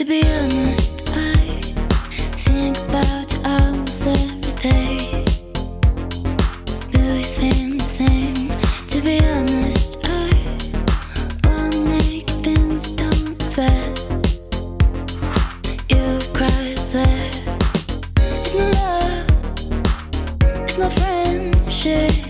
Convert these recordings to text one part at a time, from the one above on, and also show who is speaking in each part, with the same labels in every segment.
Speaker 1: To be honest, I think about hours every day. Do we think the same? To be honest, I wanna make things don't sweat. You cry, swear. It's not love, it's not friendship.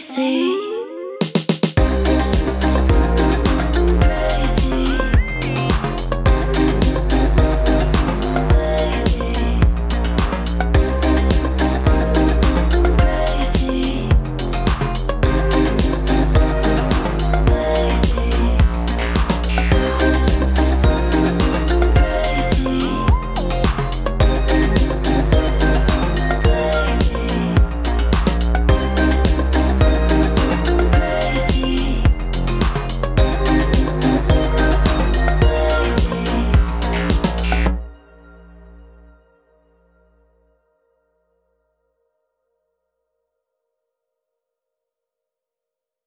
Speaker 1: see